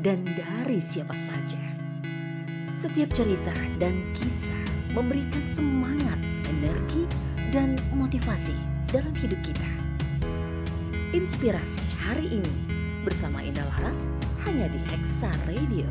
dan dari siapa saja. Setiap cerita dan kisah memberikan semangat, energi, dan motivasi dalam hidup kita. Inspirasi hari ini bersama Indah Laras hanya di Hexa Radio.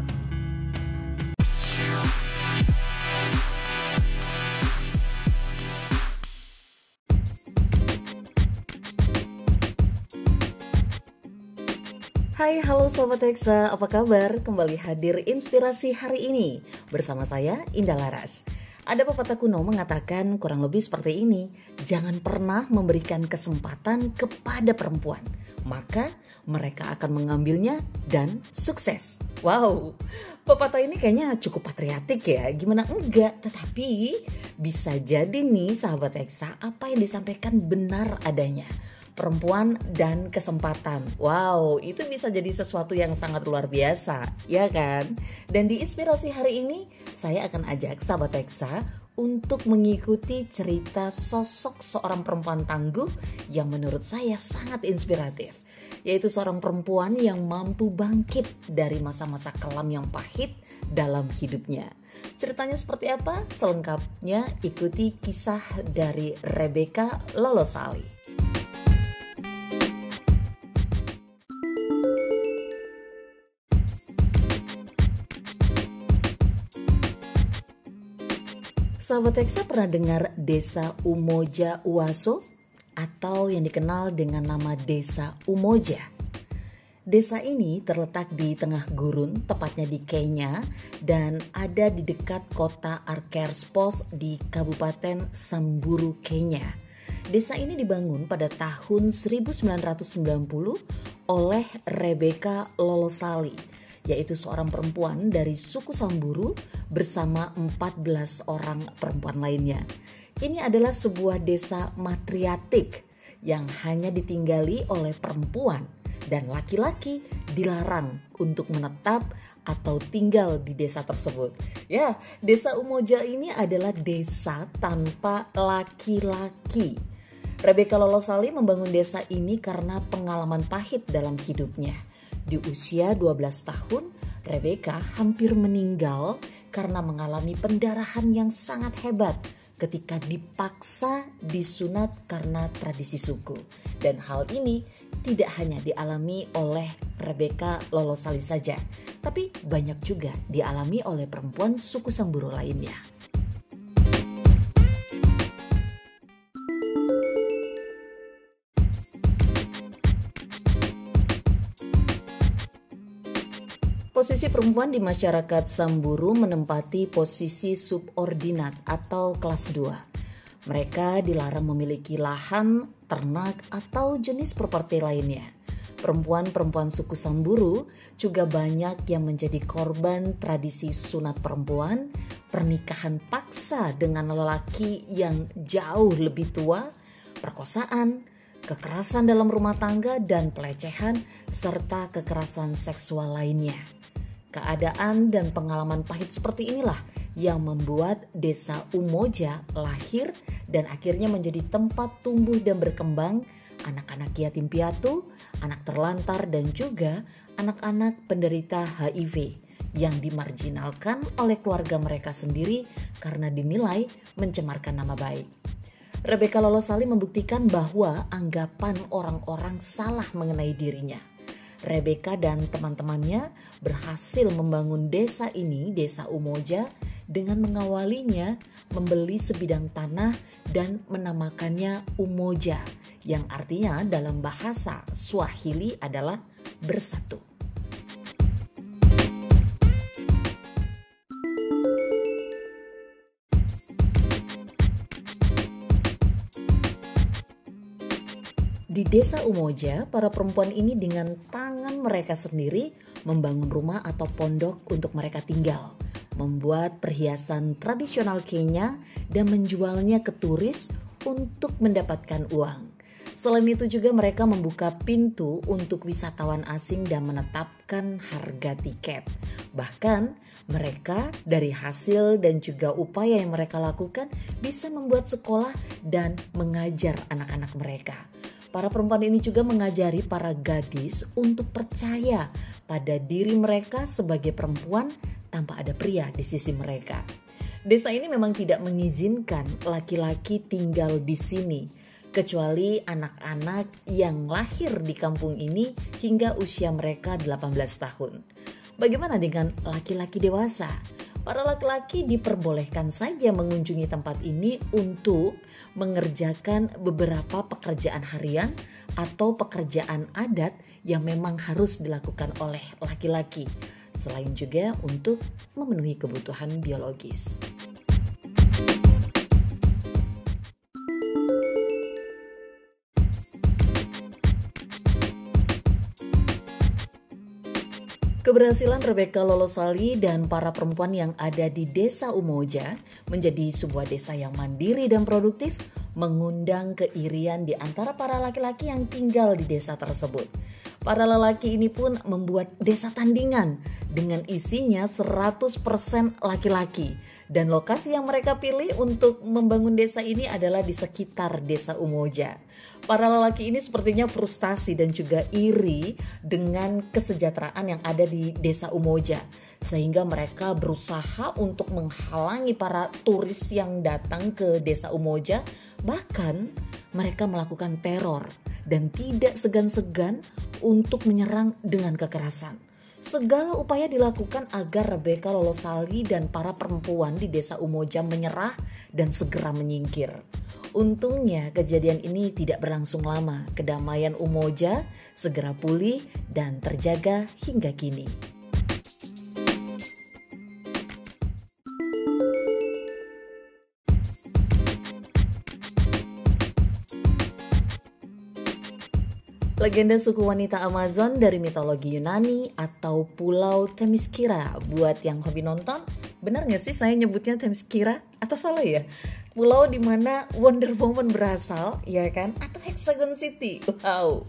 Hai, halo Sobat Hexa, apa kabar? Kembali hadir inspirasi hari ini bersama saya Indah Laras. Ada pepatah kuno mengatakan kurang lebih seperti ini, jangan pernah memberikan kesempatan kepada perempuan, maka mereka akan mengambilnya dan sukses. Wow, pepatah ini kayaknya cukup patriotik ya, gimana enggak? Tetapi bisa jadi nih sahabat Hexa, apa yang disampaikan benar adanya perempuan dan kesempatan. Wow, itu bisa jadi sesuatu yang sangat luar biasa, ya kan? Dan di inspirasi hari ini, saya akan ajak sahabat Teksa untuk mengikuti cerita sosok seorang perempuan tangguh yang menurut saya sangat inspiratif. Yaitu seorang perempuan yang mampu bangkit dari masa-masa kelam yang pahit dalam hidupnya. Ceritanya seperti apa? Selengkapnya ikuti kisah dari Rebecca Lolosali. Sahabat Teksa pernah dengar desa Umoja Uaso atau yang dikenal dengan nama desa Umoja. Desa ini terletak di tengah gurun, tepatnya di Kenya, dan ada di dekat kota Arkerspos di Kabupaten Samburu, Kenya. Desa ini dibangun pada tahun 1990 oleh Rebecca Lolosali yaitu seorang perempuan dari suku Samburu bersama 14 orang perempuan lainnya. Ini adalah sebuah desa matriatik yang hanya ditinggali oleh perempuan dan laki-laki dilarang untuk menetap atau tinggal di desa tersebut. Ya, desa Umoja ini adalah desa tanpa laki-laki. Rebecca Lolosali membangun desa ini karena pengalaman pahit dalam hidupnya di usia 12 tahun, Rebecca hampir meninggal karena mengalami pendarahan yang sangat hebat ketika dipaksa disunat karena tradisi suku. Dan hal ini tidak hanya dialami oleh Rebecca Lolosali saja, tapi banyak juga dialami oleh perempuan suku Samburu lainnya. Posisi perempuan di masyarakat Samburu menempati posisi subordinat atau kelas 2. Mereka dilarang memiliki lahan, ternak, atau jenis properti lainnya. Perempuan-perempuan suku Samburu juga banyak yang menjadi korban tradisi sunat perempuan, pernikahan paksa dengan lelaki yang jauh lebih tua, perkosaan, kekerasan dalam rumah tangga, dan pelecehan, serta kekerasan seksual lainnya. Keadaan dan pengalaman pahit seperti inilah yang membuat desa Umoja lahir dan akhirnya menjadi tempat tumbuh dan berkembang anak-anak yatim piatu, anak terlantar dan juga anak-anak penderita HIV yang dimarginalkan oleh keluarga mereka sendiri karena dinilai mencemarkan nama baik. Rebecca Lolosali membuktikan bahwa anggapan orang-orang salah mengenai dirinya – Rebecca dan teman-temannya berhasil membangun desa ini, Desa Umoja, dengan mengawalinya membeli sebidang tanah dan menamakannya Umoja, yang artinya dalam bahasa Swahili adalah bersatu. Desa Umoja, para perempuan ini dengan tangan mereka sendiri membangun rumah atau pondok untuk mereka tinggal, membuat perhiasan tradisional Kenya dan menjualnya ke turis untuk mendapatkan uang. Selain itu juga mereka membuka pintu untuk wisatawan asing dan menetapkan harga tiket. Bahkan mereka dari hasil dan juga upaya yang mereka lakukan bisa membuat sekolah dan mengajar anak-anak mereka. Para perempuan ini juga mengajari para gadis untuk percaya pada diri mereka sebagai perempuan tanpa ada pria di sisi mereka. Desa ini memang tidak mengizinkan laki-laki tinggal di sini, kecuali anak-anak yang lahir di kampung ini hingga usia mereka 18 tahun. Bagaimana dengan laki-laki dewasa? Para laki-laki diperbolehkan saja mengunjungi tempat ini untuk mengerjakan beberapa pekerjaan harian atau pekerjaan adat yang memang harus dilakukan oleh laki-laki, selain juga untuk memenuhi kebutuhan biologis. Keberhasilan Rebecca Lolosali dan para perempuan yang ada di desa Umoja menjadi sebuah desa yang mandiri dan produktif mengundang keirian di antara para laki-laki yang tinggal di desa tersebut. Para lelaki ini pun membuat desa tandingan dengan isinya 100% laki-laki dan lokasi yang mereka pilih untuk membangun desa ini adalah di sekitar desa Umoja. Para lelaki ini sepertinya frustasi dan juga iri dengan kesejahteraan yang ada di desa Umoja. Sehingga mereka berusaha untuk menghalangi para turis yang datang ke desa Umoja. Bahkan mereka melakukan teror dan tidak segan-segan untuk menyerang dengan kekerasan. Segala upaya dilakukan agar Rebecca Lolosali dan para perempuan di desa Umoja menyerah dan segera menyingkir. Untungnya kejadian ini tidak berlangsung lama. Kedamaian Umoja segera pulih dan terjaga hingga kini. Legenda suku wanita Amazon dari mitologi Yunani atau Pulau Themyscira. Buat yang hobi nonton, benar nggak sih saya nyebutnya Themyscira? Atau salah ya? pulau di mana Wonder Woman berasal, ya kan? Atau Hexagon City. Wow.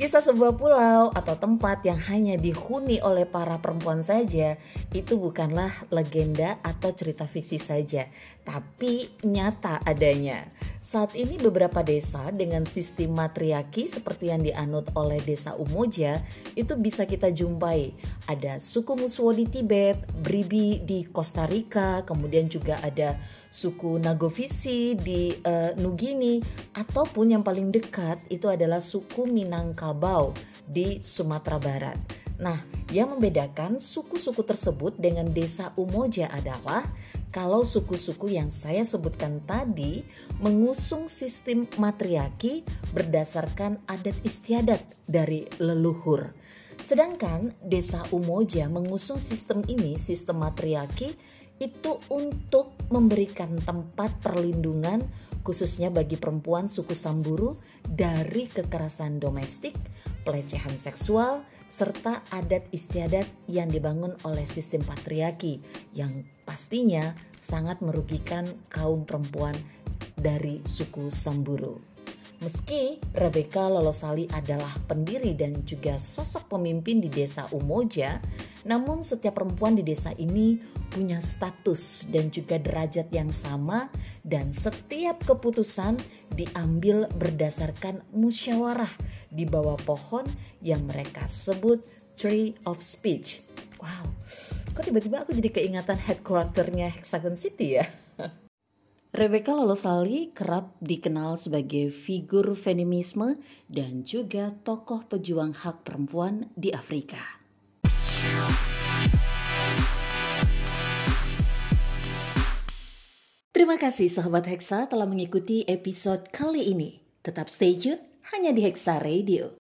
Kisah sebuah pulau atau tempat yang hanya dihuni oleh para perempuan saja itu bukanlah legenda atau cerita fiksi saja, tapi nyata adanya. Saat ini beberapa desa dengan sistem matriarki seperti yang dianut oleh desa Umoja itu bisa kita jumpai. Ada suku Muswo di Tibet, Bribi di Costa Rica, kemudian juga ada suku Nagovisi di uh, Nugini ataupun yang paling dekat itu adalah suku Minangkabau di Sumatera Barat. Nah, yang membedakan suku-suku tersebut dengan desa Umoja adalah kalau suku-suku yang saya sebutkan tadi mengusung sistem matriarki berdasarkan adat istiadat dari leluhur. Sedangkan desa Umoja mengusung sistem ini, sistem matriarki, itu untuk memberikan tempat perlindungan khususnya bagi perempuan suku Samburu dari kekerasan domestik, pelecehan seksual, serta adat istiadat yang dibangun oleh sistem patriarki yang pastinya sangat merugikan kaum perempuan dari suku Samburu. Meski Rebecca Lolosali adalah pendiri dan juga sosok pemimpin di desa Umoja, namun setiap perempuan di desa ini punya status dan juga derajat yang sama dan setiap keputusan diambil berdasarkan musyawarah di bawah pohon yang mereka sebut Tree of Speech. Wow, kok tiba-tiba aku jadi keingatan headquarternya Hexagon City ya? Rebecca Lolosali kerap dikenal sebagai figur feminisme dan juga tokoh pejuang hak perempuan di Afrika. Terima kasih sahabat Hexa telah mengikuti episode kali ini. Tetap stay tune hanya di Hexa Radio.